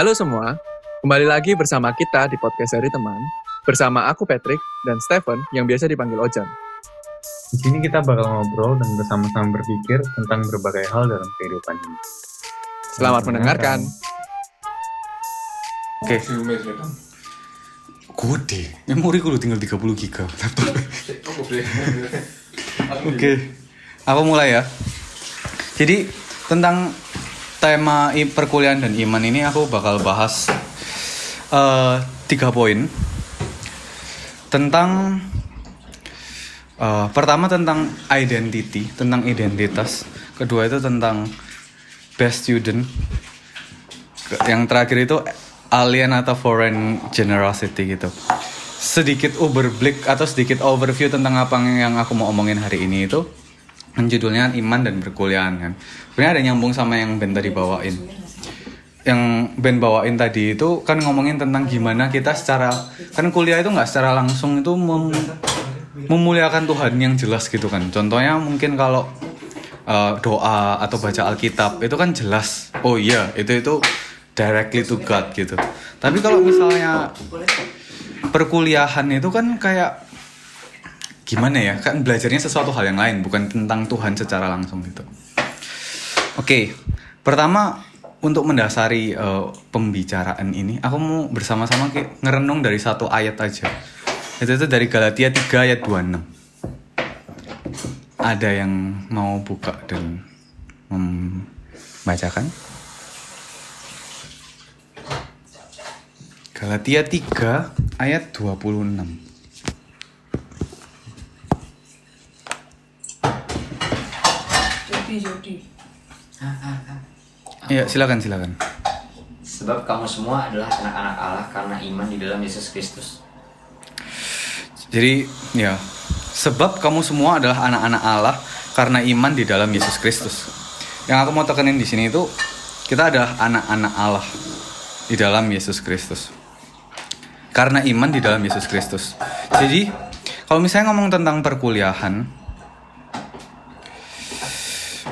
Halo semua, kembali lagi bersama kita di podcast dari teman. Bersama aku Patrick dan Stephen yang biasa dipanggil Ojan. Di sini kita bakal ngobrol dan bersama-sama berpikir tentang berbagai hal dalam kehidupan ini. Selamat mendengarkan. Oke, Gede, memori gue tinggal 30 giga. Oke, aku mulai ya. Jadi tentang tema perkuliahan dan iman ini aku bakal bahas eh, tiga poin tentang eh, pertama tentang identity, tentang identitas. Kedua itu tentang best student. Yang terakhir itu alien atau foreign generosity gitu. Sedikit overblik atau sedikit overview tentang apa yang aku mau omongin hari ini itu judulnya iman dan perkuliahan kan. Sebenarnya ada nyambung sama yang Ben tadi bawain. Yang Ben bawain tadi itu kan ngomongin tentang gimana kita secara kan kuliah itu nggak secara langsung itu mem- memuliakan Tuhan yang jelas gitu kan. Contohnya mungkin kalau uh, doa atau baca Alkitab itu kan jelas. Oh iya, itu itu directly to God gitu. Tapi kalau misalnya perkuliahan itu kan kayak gimana ya? Kan belajarnya sesuatu hal yang lain, bukan tentang Tuhan secara langsung gitu. Oke, pertama untuk mendasari uh, pembicaraan ini, aku mau bersama-sama ngerenung dari satu ayat aja. Itu itu dari Galatia 3 ayat 26 ada yang mau buka dan membacakan? Galatia 3 ayat 26. Iya, silakan silakan. Sebab kamu semua adalah anak-anak Allah karena iman di dalam Yesus Kristus. Jadi, ya, sebab kamu semua adalah anak-anak Allah karena iman di dalam Yesus Kristus. Yang aku mau tekenin di sini itu kita adalah anak-anak Allah di dalam Yesus Kristus. Karena iman di dalam Yesus Kristus. Jadi, kalau misalnya ngomong tentang perkuliahan,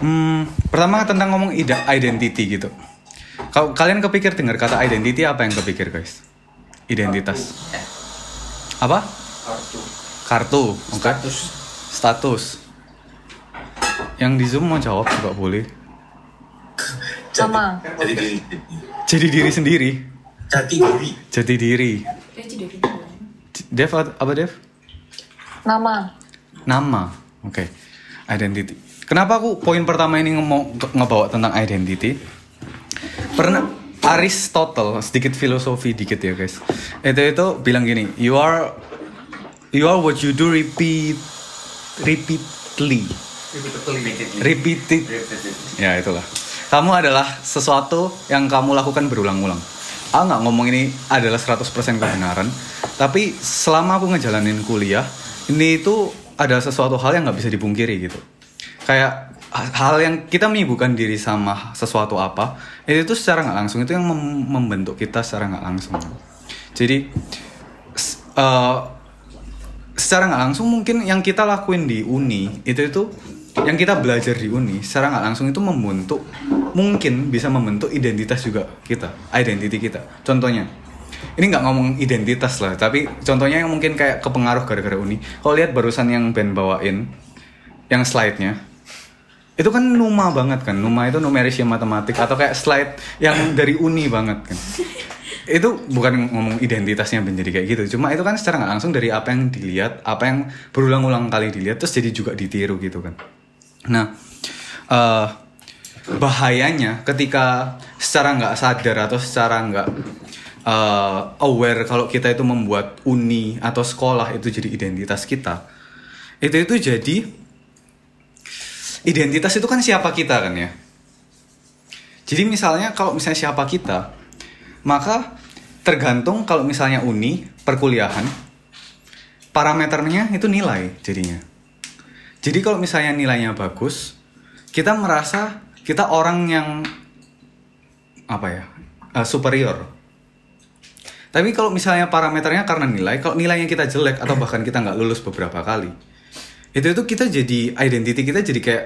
hmm, pertama tentang ngomong identity gitu. Kalau kalian kepikir dengar kata identity apa yang kepikir guys? Identitas. Apa? Kartu. Kartu, oke. Status. Status. Yang di Zoom mau jawab juga boleh. Sama. jadi diri Jadi diri sendiri. jati diri Jadi diri. Eh. Dev apa Dev? Nama. Nama. Oke. Identity. Kenapa aku poin pertama ini mau nge- ngebawa tentang identity? Pernah Aristotle sedikit filosofi dikit ya guys. Itu itu bilang gini, you are you are what you do repeat repeatedly. Repeated Ya itulah. Kamu adalah sesuatu yang kamu lakukan berulang-ulang. Aku nggak ngomong ini adalah 100% kebenaran. Tapi selama aku ngejalanin kuliah, ini itu ada sesuatu hal yang nggak bisa dipungkiri gitu. Kayak hal yang kita menyibukkan diri sama sesuatu apa, itu tuh secara nggak langsung itu yang mem- membentuk kita secara nggak langsung. Jadi eh, secara nggak langsung mungkin yang kita lakuin di uni itu itu yang kita belajar di uni secara nggak langsung itu membentuk mungkin bisa membentuk identitas juga kita identity kita contohnya ini nggak ngomong identitas lah tapi contohnya yang mungkin kayak kepengaruh gara-gara uni kalau lihat barusan yang Ben bawain yang slide-nya itu kan numa banget kan? Numa itu numerisia matematik atau kayak slide yang dari uni banget kan? Itu bukan ngomong identitasnya menjadi kayak gitu. Cuma itu kan secara nggak langsung dari apa yang dilihat apa yang berulang-ulang kali dilihat terus jadi juga ditiru gitu kan. Nah eh, bahayanya ketika secara nggak sadar atau secara nggak eh, aware kalau kita itu membuat uni atau sekolah itu jadi identitas kita itu itu jadi identitas itu kan siapa kita kan ya? Jadi misalnya kalau misalnya siapa kita maka tergantung kalau misalnya uni perkuliahan parameternya itu nilai jadinya. Jadi kalau misalnya nilainya bagus kita merasa kita orang yang apa ya eh, superior. Tapi kalau misalnya parameternya karena nilai kalau nilainya kita jelek atau bahkan kita nggak lulus beberapa kali itu itu kita jadi identity kita jadi kayak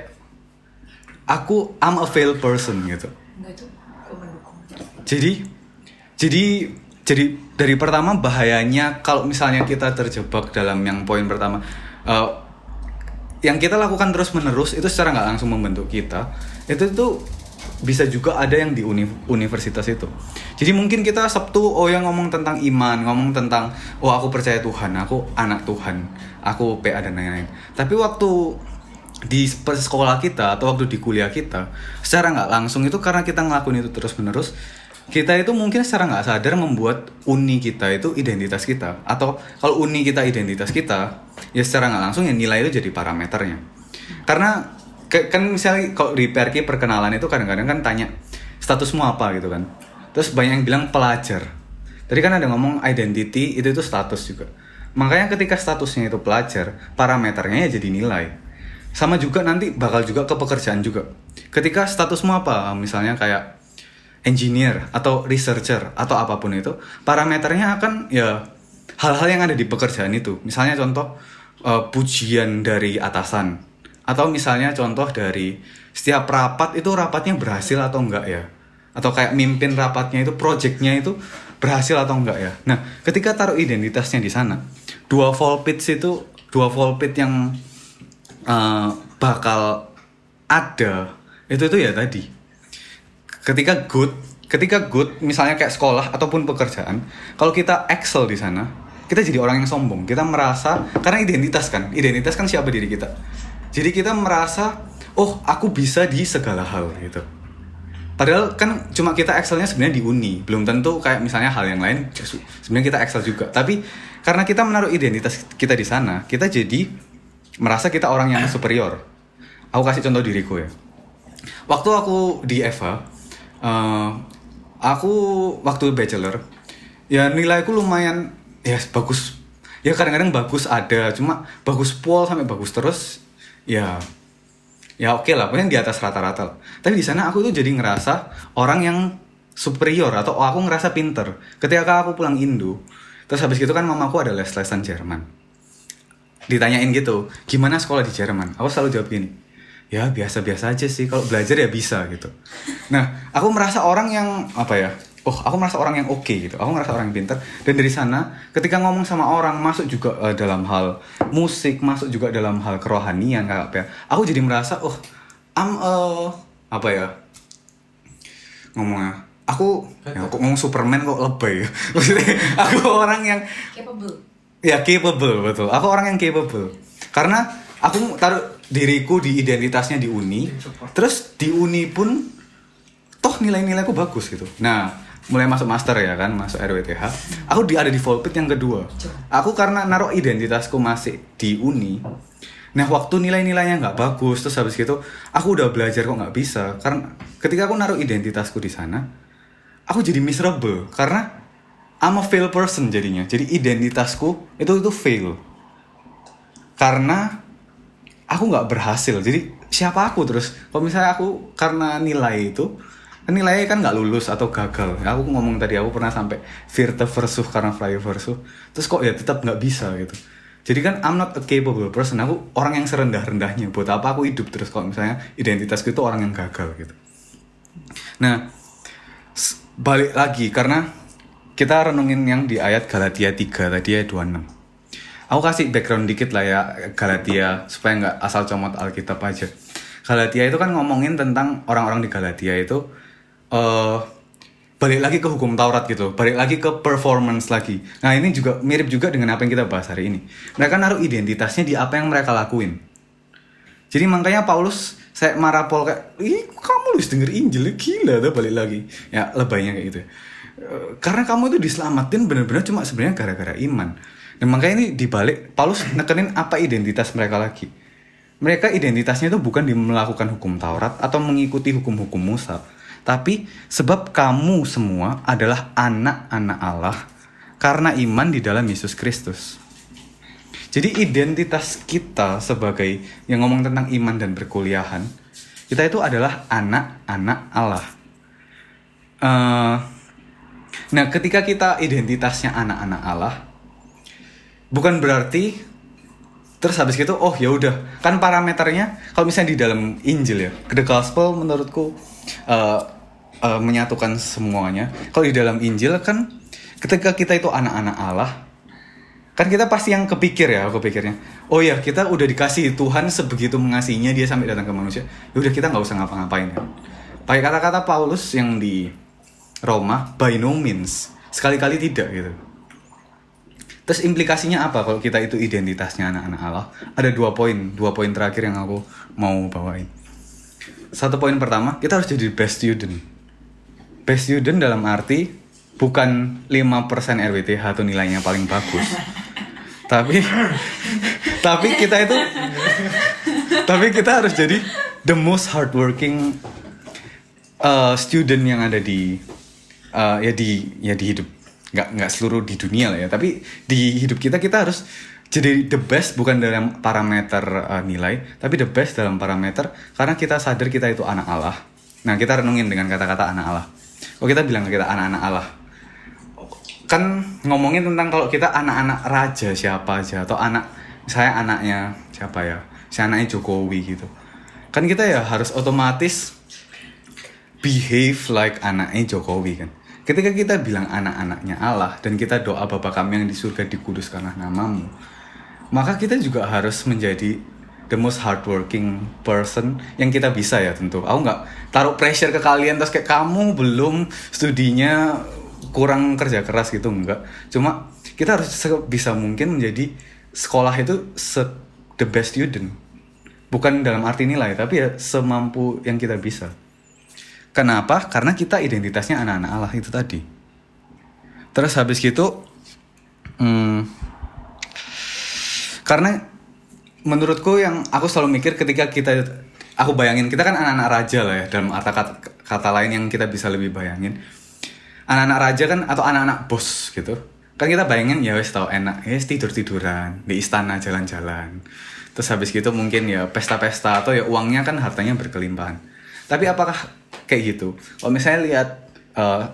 aku I'm a fail person gitu. Enggak itu aku mendukung. jadi jadi jadi dari pertama bahayanya kalau misalnya kita terjebak dalam yang poin pertama eh, yang kita lakukan terus menerus itu secara nggak langsung membentuk kita itu tuh bisa juga ada yang di uni- universitas itu. Jadi mungkin kita sabtu oh yang ngomong tentang iman ngomong tentang oh aku percaya Tuhan aku anak Tuhan aku PA dan lain-lain. Tapi waktu di sekolah kita atau waktu di kuliah kita secara nggak langsung itu karena kita ngelakuin itu terus menerus kita itu mungkin secara nggak sadar membuat uni kita itu identitas kita. Atau kalau uni kita identitas kita ya secara nggak langsung ya nilai itu jadi parameternya. Karena kan misalnya kalau di PRK perkenalan itu kadang-kadang kan tanya statusmu apa? gitu kan. Terus banyak yang bilang pelajar. Tadi kan ada ngomong identity itu itu status juga makanya ketika statusnya itu pelajar parameternya ya jadi nilai. Sama juga nanti bakal juga ke pekerjaan juga. Ketika statusmu apa? Misalnya kayak engineer atau researcher atau apa pun itu parameternya akan ya hal-hal yang ada di pekerjaan itu. Misalnya contoh eh, pujian dari atasan. Atau misalnya contoh dari setiap rapat itu rapatnya berhasil atau enggak ya? Atau kayak mimpin rapatnya itu projectnya itu berhasil atau enggak ya? Nah ketika taruh identitasnya di sana dua volpits itu dua volpit yang eh, bakal ada itu itu ya tadi. Ketika good ketika good misalnya kayak sekolah ataupun pekerjaan kalau kita excel di sana kita jadi orang yang sombong. Kita merasa karena identitas kan identitas kan siapa diri kita? Jadi kita merasa oh aku bisa di segala hal gitu. Padahal kan cuma kita excelnya sebenarnya di uni. Belum tentu kayak misalnya hal yang lain sebenarnya kita excel juga. Tapi karena kita menaruh identitas kita di sana kita jadi merasa kita orang yang superior. Aku kasih contoh diriku ya. Waktu aku di Eva eh, aku waktu bachelor ya nilaiku lumayan ya bagus. Ya kadang-kadang bagus ada cuma bagus pol sampai bagus terus ya ya oke lah pokoknya di atas rata-rata tapi di sana aku tuh jadi ngerasa orang yang superior atau aku ngerasa pinter. Ketika aku pulang Indo terus habis gitu kan mamaku ada les-lesan Jerman. Ditanyain gitu gimana sekolah di Jerman? Aku selalu jawab gini ya biasa-biasa aja sih kalau belajar ya bisa gitu. Nah aku merasa orang yang apa ya oh aku merasa orang yang oke gitu aku merasa orang yang pintar dan dari sana ketika ngomong sama orang masuk juga eh, dalam hal musik masuk juga dalam hal kerohanian kayak apa ya aku jadi merasa oh am eh, apa ya ngomongnya aku ya, kok ngomong Superman kok lebay ya maksudnya aku orang yang Capable. Ya capable betul. Aku orang yang capable. Karena aku taruh diriku di identitasnya di uni. Terus di uni pun toh nilai-nilaiku bagus gitu. Nah, mulai masuk master ya kan, masuk RWTH. Aku di ada di volpit yang kedua. Aku karena naruh identitasku masih di uni. Nah, waktu nilai-nilainya nggak bagus, terus habis gitu, aku udah belajar kok nggak bisa. Karena ketika aku naruh identitasku di sana, aku jadi miserable karena I'm a fail person jadinya. Jadi identitasku itu itu fail. Karena aku nggak berhasil. Jadi siapa aku terus? Kalau misalnya aku karena nilai itu nilainya kan nggak lulus atau gagal. Aku ngomong tadi aku pernah sampai Virte versuh karena fly versuh. Terus kok ya tetap nggak bisa gitu. Jadi kan I'm not a capable person. Aku orang yang serendah-rendahnya. Buat apa aku hidup terus kalau misalnya identitasku itu orang yang gagal gitu. Nah, balik lagi karena kita renungin yang di ayat Galatia 3 tadi ayat 26. Aku kasih background dikit lah ya Galatia supaya nggak asal comot Alkitab aja. Galatia itu kan ngomongin tentang orang-orang di Galatia itu eh balik lagi ke hukum Taurat gitu, balik lagi ke performance lagi. Nah ini juga mirip juga dengan apa yang kita bahas hari ini. Mereka naruh identitasnya di apa yang mereka lakuin. Jadi makanya Paulus saya marah Paul kayak, ih kamu harus denger Injil gila tuh balik lagi. Ya lebaynya kayak gitu. Eh, Karena kamu itu diselamatin bener-bener cuma sebenarnya gara-gara iman. Dan makanya ini dibalik Paulus nekenin apa identitas mereka lagi. Mereka identitasnya itu bukan di melakukan hukum Taurat atau mengikuti hukum-hukum Musa. Tapi sebab kamu semua adalah anak-anak Allah karena iman di dalam Yesus Kristus. Jadi identitas kita sebagai yang ngomong tentang iman dan perkuliahan, kita itu adalah anak-anak Allah. Eh, nah, ketika kita identitasnya anak-anak Allah, bukan berarti terus habis gitu, oh ya udah, kan parameternya kalau misalnya di dalam Injil ya, the gospel menurutku eh, eh, menyatukan semuanya. Kalau di dalam Injil kan ketika kita itu anak-anak Allah, kan kita pasti yang kepikir ya, aku pikirnya. Oh ya, kita udah dikasih Tuhan sebegitu mengasihinya dia sampai datang ke manusia. Ya udah kita nggak usah ngapa-ngapain ya. Pakai kata-kata Paulus yang di Roma, by no means, sekali-kali tidak gitu. Terus implikasinya apa kalau kita itu identitasnya anak-anak Allah? Ada dua poin, dua poin terakhir yang aku mau bawain. Satu poin pertama, kita harus jadi best student. Best student dalam arti bukan 5% RWTH atau nilainya paling bagus. Tapi tapi kita itu tapi kita harus jadi the most hardworking uh, student yang ada di uh, ya di ya di hidup. Nggak nggak seluruh di dunia lah ya. Tapi di hidup kita kita harus jadi the best bukan dalam parameter uh, nilai tapi the best dalam parameter. Karena kita sadar kita itu anak Allah. Nah kita renungin dengan kata-kata anak Allah. Oh kita bilang kita anak-anak Allah kan ngomongin tentang kalau kita anak-anak raja siapa aja atau anak saya anaknya siapa ya saya anaknya Jokowi gitu. Kan kita ya harus otomatis behave like anaknya Jokowi kan. Ketika kita bilang anak-anaknya Allah dan kita doa Bapa kami yang di surga dikuduskanlah namamu maka kita juga harus menjadi the most hardworking person yang kita bisa ya tentu. Aku nggak taruh pressure ke kalian terus kayak kamu belum studinya kurang kerja keras gitu enggak. Cuma kita harus bisa mungkin menjadi sekolah itu se the best student. Bukan dalam arti nilai tapi ya semampu yang kita bisa. Kenapa? Karena kita identitasnya anak-anak Allah itu tadi. Terus habis gitu hmm, karena menurutku yang aku selalu mikir ketika kita aku bayangin kita kan anak-anak raja lah ya dalam kata, kata kata lain yang kita bisa lebih bayangin anak-anak raja kan atau anak-anak bos gitu. Kan kita bayangin ya wes tau enak. Ya tidur tiduran di istana jalan-jalan. Terus habis gitu mungkin ya pesta-pesta atau ya uangnya kan hartanya berkelimpahan. Tapi apakah kayak gitu? Kalau misalnya lihat uh,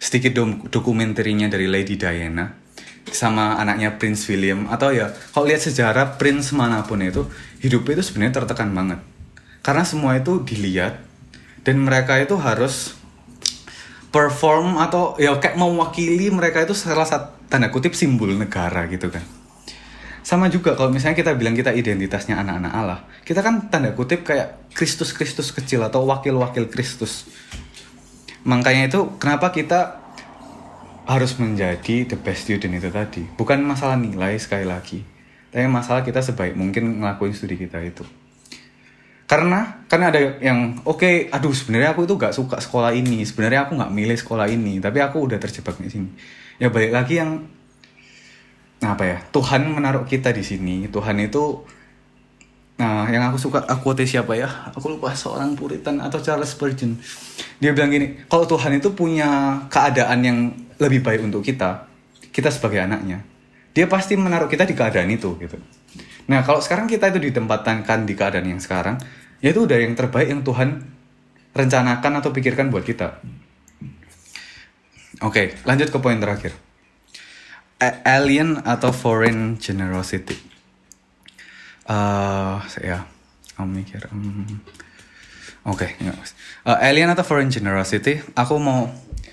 sedikit dom- dokumenterinya dari Lady Diana sama anaknya Prince William atau ya kalau lihat sejarah Prince mana pun itu hidupnya itu sebenarnya tertekan banget. Karena semua itu dilihat dan mereka itu harus perform atau ya kayak mewakili mereka itu salah satu tanda kutip simbol negara gitu kan. Sama juga kalau misalnya kita bilang kita identitasnya anak-anak Allah kita kan tanda kutip kayak Kristus Kristus kecil atau wakil-wakil Kristus. Makanya itu kenapa kita harus menjadi the best student itu tadi. Bukan masalah nilai sekali lagi tapi masalah kita sebaik mungkin ngelakuin studi kita itu karena kan ada yang oke okay, aduh sebenarnya aku itu gak suka sekolah ini. Sebenarnya aku nggak milih sekolah ini tapi aku udah terjebak di sini. Ya balik lagi yang nah apa ya Tuhan menaruh kita di sini. Tuhan itu nah yang aku suka aku quote siapa ya? Aku lupa seorang Puritan atau Charles Spurgeon. Dia bilang gini kalau Tuhan itu punya keadaan yang lebih baik untuk kita kita sebagai anaknya dia pasti menaruh kita di keadaan itu gitu. Nah kalau sekarang kita itu ditempatkan di keadaan yang sekarang ya itu udah yang terbaik yang Tuhan rencanakan atau pikirkan buat kita. Oke lanjut ke poin terakhir. A- alien atau foreign generosity? Uh, ya aku mikir hmm. oke okay, uh, alien atau foreign generosity? Aku mau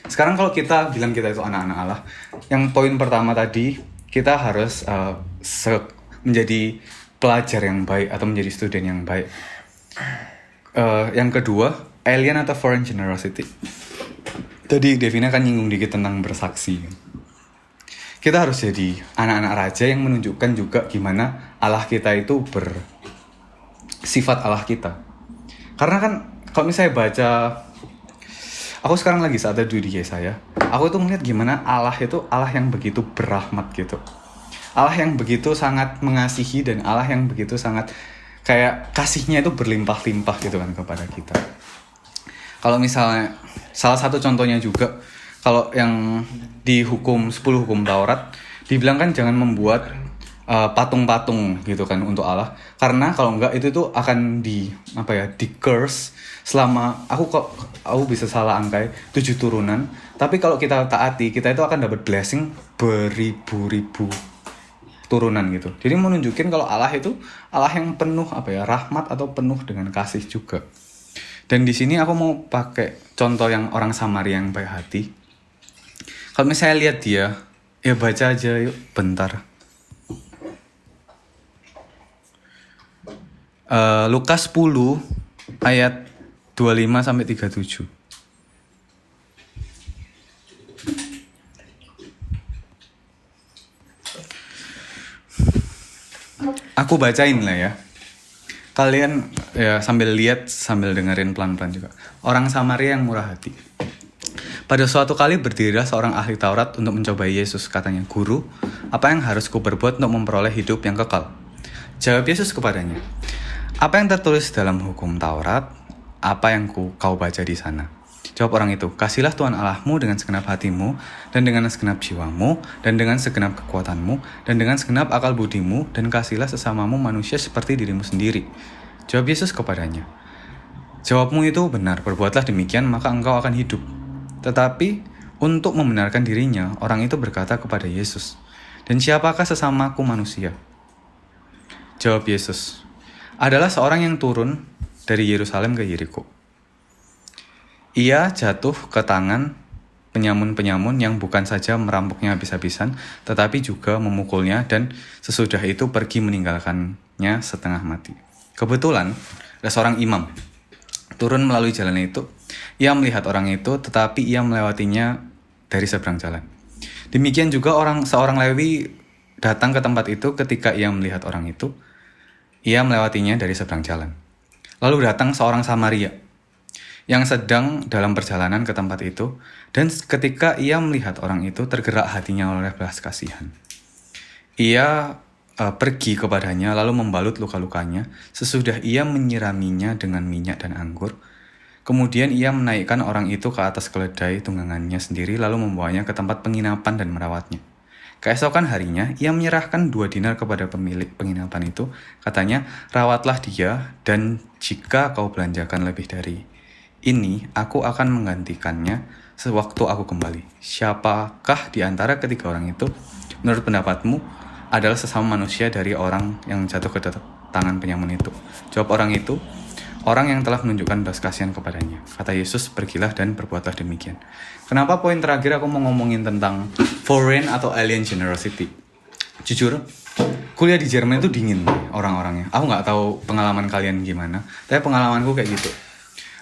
sekarang kalau kita bilang kita itu anak-anak Allah yang poin pertama tadi kita harus uh, menjadi pelajar yang baik atau menjadi student yang baik uh, yang kedua alien atau foreign generosity tadi Devina kan nyinggung dikit tentang bersaksi kita harus jadi anak-anak raja yang menunjukkan juga gimana Allah kita itu bersifat Allah kita. Karena kan kalau misalnya baca, aku sekarang lagi saat ada di saya, aku tuh melihat gimana Allah itu Allah yang begitu berahmat gitu. Allah yang begitu sangat mengasihi dan Allah yang begitu sangat kayak kasihnya itu berlimpah-limpah gitu kan kepada kita. Kalau misalnya salah satu contohnya juga kalau yang di hukum 10 hukum Taurat dibilang kan jangan membuat uh, patung-patung gitu kan untuk Allah karena kalau enggak itu tuh akan di apa ya di curse selama aku kok aku bisa salah angkai tujuh turunan tapi kalau kita taati kita itu akan dapat blessing beribu-ribu turunan gitu jadi menunjukin kalau Allah itu Allah yang penuh apa ya rahmat atau penuh dengan kasih juga Dan di sini aku mau pakai contoh yang orang Samaria yang baik hati. Kalau misalnya lihat dia, ya baca aja yuk bentar. Eh, Lukas 10 ayat 25 sampai 37. Aku bacain lah ya. Kalian ya sambil lihat sambil dengerin pelan-pelan juga. Orang Samaria yang murah hati. Pada suatu kali berdirilah seorang ahli Taurat untuk mencobai Yesus. Katanya, Guru, apa yang harus ku berbuat untuk memperoleh hidup yang kekal? Jawab Yesus kepadanya, apa yang tertulis dalam hukum Taurat? Apa yang ku, kau baca di sana? Jawab orang itu, kasihlah Tuhan Allahmu dengan segenap hatimu, dan dengan segenap jiwamu, dan dengan segenap kekuatanmu, dan dengan segenap akal budimu, dan kasihlah sesamamu manusia seperti dirimu sendiri. Jawab Yesus kepadanya, Jawabmu itu benar, berbuatlah demikian, maka engkau akan hidup. Tetapi, untuk membenarkan dirinya, orang itu berkata kepada Yesus, Dan siapakah sesamaku manusia? Jawab Yesus, adalah seorang yang turun dari Yerusalem ke Yeriko. Ia jatuh ke tangan penyamun-penyamun yang bukan saja merampoknya habis-habisan, tetapi juga memukulnya dan sesudah itu pergi meninggalkannya setengah mati. Kebetulan, ada seorang imam turun melalui jalan itu. Ia melihat orang itu, tetapi ia melewatinya dari seberang jalan. Demikian juga orang seorang Lewi datang ke tempat itu ketika ia melihat orang itu, ia melewatinya dari seberang jalan. Lalu datang seorang Samaria yang sedang dalam perjalanan ke tempat itu, dan ketika ia melihat orang itu, tergerak hatinya oleh belas kasihan. Ia uh, pergi kepadanya, lalu membalut luka-lukanya. Sesudah ia menyiraminya dengan minyak dan anggur, kemudian ia menaikkan orang itu ke atas keledai tunggangannya sendiri, lalu membawanya ke tempat penginapan dan merawatnya. Keesokan harinya, ia menyerahkan dua dinar kepada pemilik penginapan itu. Katanya, rawatlah dia, dan jika kau belanjakan lebih dari ini, aku akan menggantikannya sewaktu aku kembali. Siapakah di antara ketiga orang itu, menurut pendapatmu, adalah sesama manusia dari orang yang jatuh ke tangan penyamun itu? Jawab orang itu, orang yang telah menunjukkan belas kasihan kepadanya. Kata Yesus, pergilah dan berbuatlah demikian. Kenapa poin terakhir aku mau ngomongin tentang foreign atau alien generosity? Jujur, kuliah di Jerman itu dingin orang-orangnya. Aku nggak tahu pengalaman kalian gimana, tapi pengalamanku kayak gitu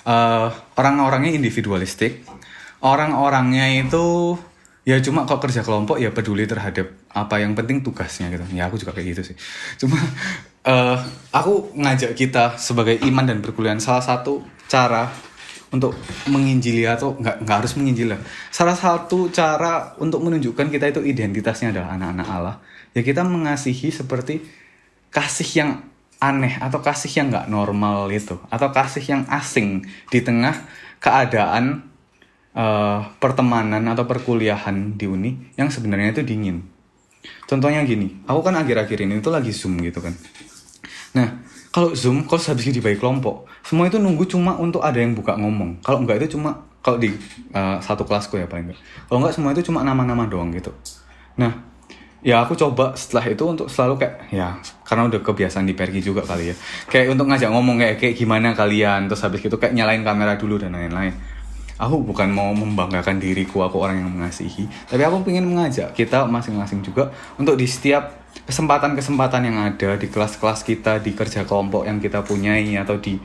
uh, orang-orangnya individualistik. Orang-orangnya itu ya cuma kok kerja kelompok ya peduli terhadap apa yang penting tugasnya gitu. Ya aku juga kayak gitu sih. Cuma uh, aku ngajak kita sebagai iman dan perkuliahan salah satu cara untuk menginjili atau nggak nggak harus menginjili salah satu cara untuk menunjukkan kita itu identitasnya adalah anak-anak Allah. Ya kita mengasihi seperti kasih yang aneh atau kasih yang nggak normal itu atau kasih yang asing di tengah keadaan uh, pertemanan atau perkuliahan di uni yang sebenarnya itu dingin. Contohnya gini, aku kan akhir-akhir ini itu lagi zoom gitu kan. Nah, kalau zoom, kalau habis dibagi kelompok, semua itu nunggu cuma untuk ada yang buka ngomong. Kalau enggak itu cuma kalau di uh, satu kelasku ya paling enggak. Kalau enggak semua itu cuma nama-nama doang gitu. Nah, ya aku coba setelah itu untuk selalu kayak ya karena udah kebiasaan di pergi juga kali ya. Kayak untuk ngajak ngomong kayak kayak gimana kalian terus habis itu kayak nyalain kamera dulu dan lain-lain. Aku bukan mau membanggakan diriku aku orang yang mengasihi. Tapi aku ingin mengajak kita masing-masing juga untuk di setiap kesempatan-kesempatan yang ada di kelas-kelas kita di kerja kelompok yang kita punyai atau di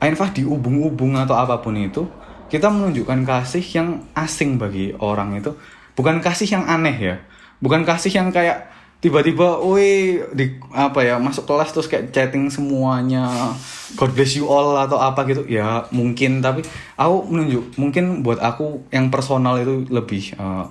Ainfah di ubung-ubung atau apa pun itu kita menunjukkan kasih yang asing bagi orang itu. Bukan kasih yang aneh ya bukan kasih yang kayak tiba-tiba, woi di apa ya masuk kelas terus kayak chatting semuanya, God bless you all atau apa gitu, ya mungkin. Tapi aku menunjuk mungkin buat aku yang personal itu lebih uh,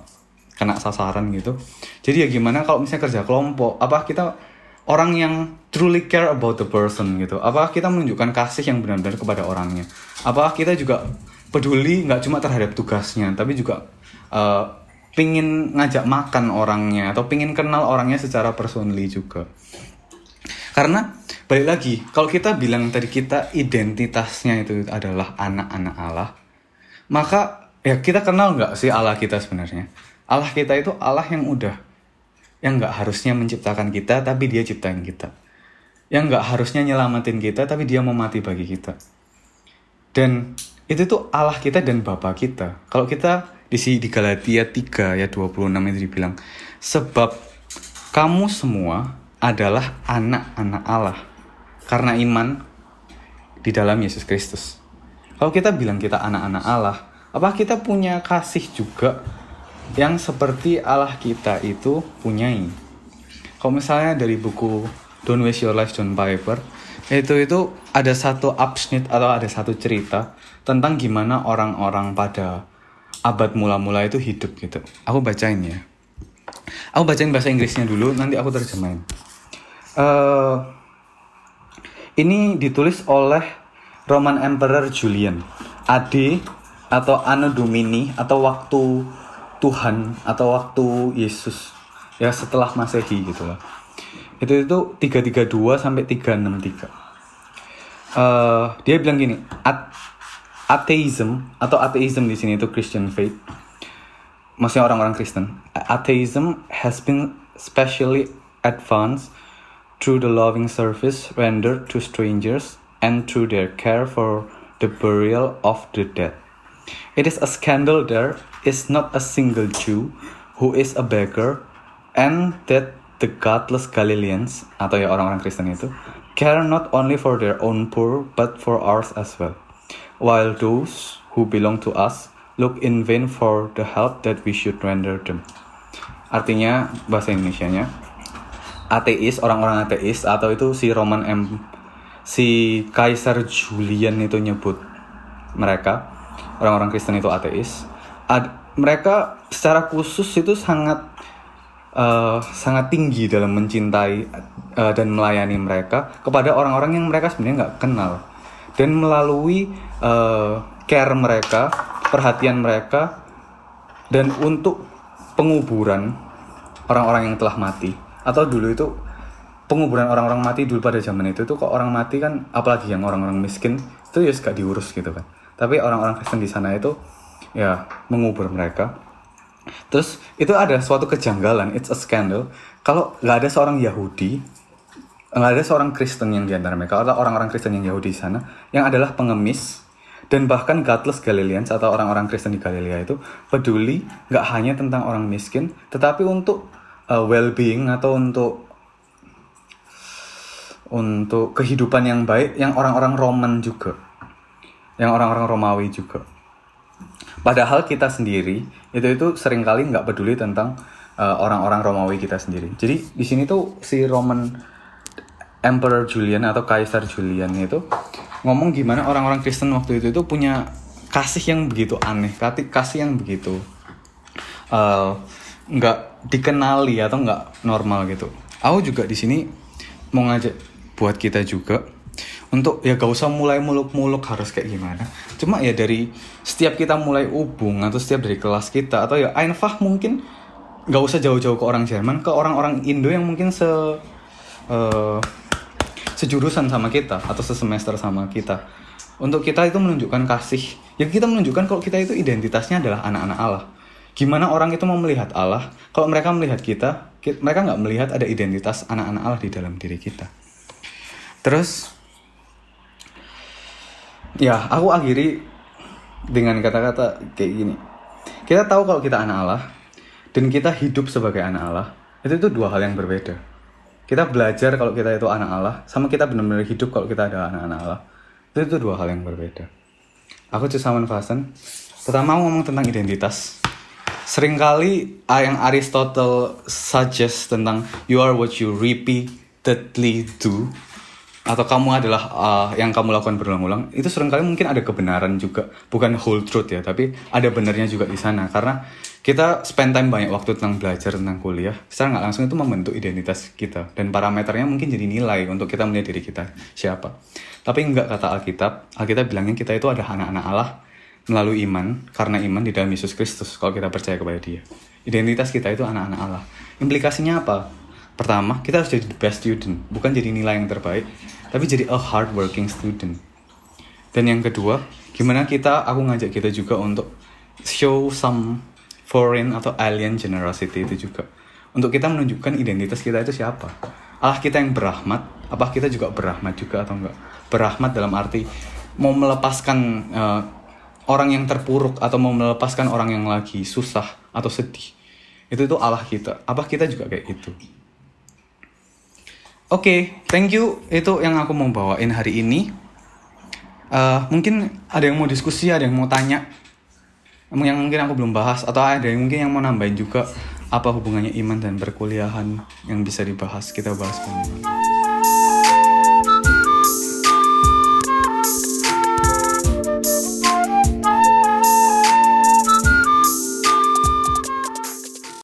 kena sasaran gitu. Jadi ya gimana kalau misalnya kerja kelompok, apa kita orang yang truly care about the person gitu, apa kita menunjukkan kasih yang benar-benar kepada orangnya, apa kita juga peduli nggak cuma terhadap tugasnya, tapi juga uh, pingin ngajak makan orangnya atau pingin kenal orangnya secara personally juga. Karena balik lagi kalau kita bilang tadi kita identitasnya itu adalah anak-anak Allah maka ya kita kenal nggak sih Allah kita sebenarnya? Allah kita itu Allah yang udah yang nggak harusnya menciptakan kita tapi dia ciptain kita. Yang nggak harusnya nyelamatin kita tapi dia mau mati bagi kita. Dan itu tuh Allah kita dan Bapa kita. Kalau kita di sini di Galatia 3 ya 26 itu dibilang sebab kamu semua adalah anak-anak Allah karena iman di dalam Yesus Kristus. Kalau kita bilang kita anak-anak Allah, apa kita punya kasih juga yang seperti Allah kita itu punyai? Kalau misalnya dari buku Don't Waste Your Life John Piper, itu itu ada satu absnit atau ada satu cerita tentang gimana orang-orang pada abad mula-mula itu hidup gitu. Aku bacain ya. Aku bacain bahasa Inggrisnya dulu, nanti aku terjemahin. Eh, ini ditulis oleh Roman Emperor Julian. AD atau Anno Domini atau waktu Tuhan atau waktu Yesus ya setelah Masehi gitu lah. Itu itu 332 sampai 363. Eh, dia bilang gini, "At- atheism atau atheism di sini itu Christian faith. Maksudnya orang-orang Kristen. Atheism has been specially advanced through the loving service rendered to strangers and through their care for the burial of the dead. It is a scandal there is not a single Jew who is a beggar and that the godless Galileans atau ya orang-orang Kristen itu care not only for their own poor but for ours as well. While those who belong to us look in vain for the help that we should render them. Artinya bahasa Indonesianya ateis, orang-orang ateis atau itu si Roman M si Kaisar Julian itu nyebut mereka orang-orang Kristen itu ateis. Ad- mereka secara khusus itu sangat eh, sangat tinggi dalam mencintai eh, dan melayani mereka kepada orang-orang yang mereka sebenarnya nggak kenal dan melalui eh, care mereka, perhatian mereka dan untuk penguburan orang-orang yang telah mati. Atau dulu itu penguburan orang-orang mati dulu pada zaman itu tuh kok orang mati kan apalagi yang orang-orang miskin itu ya gak diurus gitu kan. Tapi orang-orang Kristen di sana itu ya mengubur mereka. Terus itu ada suatu kejanggalan it's a scandal. Kalau nggak ada seorang Yahudi nggak ada seorang Kristen yang di antara mereka atau orang-orang Kristen yang Yahudi di sana yang adalah pengemis dan bahkan godless Galileans atau orang-orang Kristen di Galilea itu peduli nggak hanya tentang orang miskin tetapi untuk uh, well-being atau untuk untuk kehidupan yang baik yang orang-orang Roman juga yang orang-orang Romawi juga. Padahal kita sendiri itu itu sering kali nggak peduli tentang uh, orang-orang Romawi kita sendiri. Jadi di sini tuh si Roman Emperor Julian atau Kaisar Julian itu ngomong gimana orang-orang Kristen waktu itu itu punya kasih yang begitu aneh kasih yang begitu uh, nggak dikenali atau nggak normal gitu. Aku juga di sini mau ngajak buat kita juga untuk ya gak usah mulai muluk-muluk harus kayak gimana. Cuma ya dari setiap kita mulai ubung atau setiap dari kelas kita atau ya Einfach mungkin nggak usah jauh-jauh ke orang Jerman ke orang-orang Indo yang mungkin se eh, sejurusan sama kita atau sesemester sama kita. Untuk kita itu menunjukkan kasih. Ya kita menunjukkan kalau kita itu identitasnya adalah anak-anak Allah. Gimana orang itu mau melihat Allah? Kalau mereka melihat kita, ki- mereka nggak melihat ada identitas anak-anak Allah di dalam diri kita. Terus, ya aku akhiri dengan kata-kata kayak gini. Kita tahu kalau kita anak Allah dan kita hidup sebagai anak Allah itu itu dua hal yang berbeda. Kita belajar kalau kita itu anak Allah sama kita benar-benar hidup kalau kita ada anak-anak Allah itu itu dua hal yang berbeda. Aku Cusaman Fasen. Pertama aku ngomong tentang identitas. Seringkali ah, yang Aristotle suggest tentang you are what you repeatedly do atau kamu adalah ah, yang kamu lakukan berulang-ulang itu sering kali mungkin ada kebenaran juga bukan whole truth ya tapi ada benarnya juga di sana karena kita spend time banyak waktu tentang belajar tentang kuliah secara nggak langsung itu membentuk identitas kita dan parameternya mungkin jadi nilai untuk kita melihat diri kita siapa tapi nggak kata Alkitab Alkitab bilangnya kita itu adalah anak-anak Allah melalui iman karena iman di dalam Yesus Kristus kalau kita percaya kepada Dia. Identitas kita itu anak-anak Allah. Implikasinya apa? Pertama, kita harus jadi the best student, bukan jadi nilai yang terbaik, tapi jadi a hard working student. Dan yang kedua, gimana kita aku ngajak kita juga untuk show some foreign atau alien generosity itu juga. Untuk kita menunjukkan identitas kita itu siapa. Allah kita yang berahmat, apa kita juga berahmat juga atau enggak? Berahmat dalam arti mau melepaskan eh, orang yang terpuruk atau mau melepaskan orang yang lagi susah atau sedih itu itu Allah kita apa kita juga kayak gitu Oke, thank you. Itu yang aku mau bawain hari ini. Eh, mungkin ada yang mau diskusi, ada yang mau tanya, yang mungkin aku belum bahas, atau ada yang mungkin yang mau nambahin juga apa hubungannya iman dan perkuliahan yang bisa dibahas. Kita bahas bareng.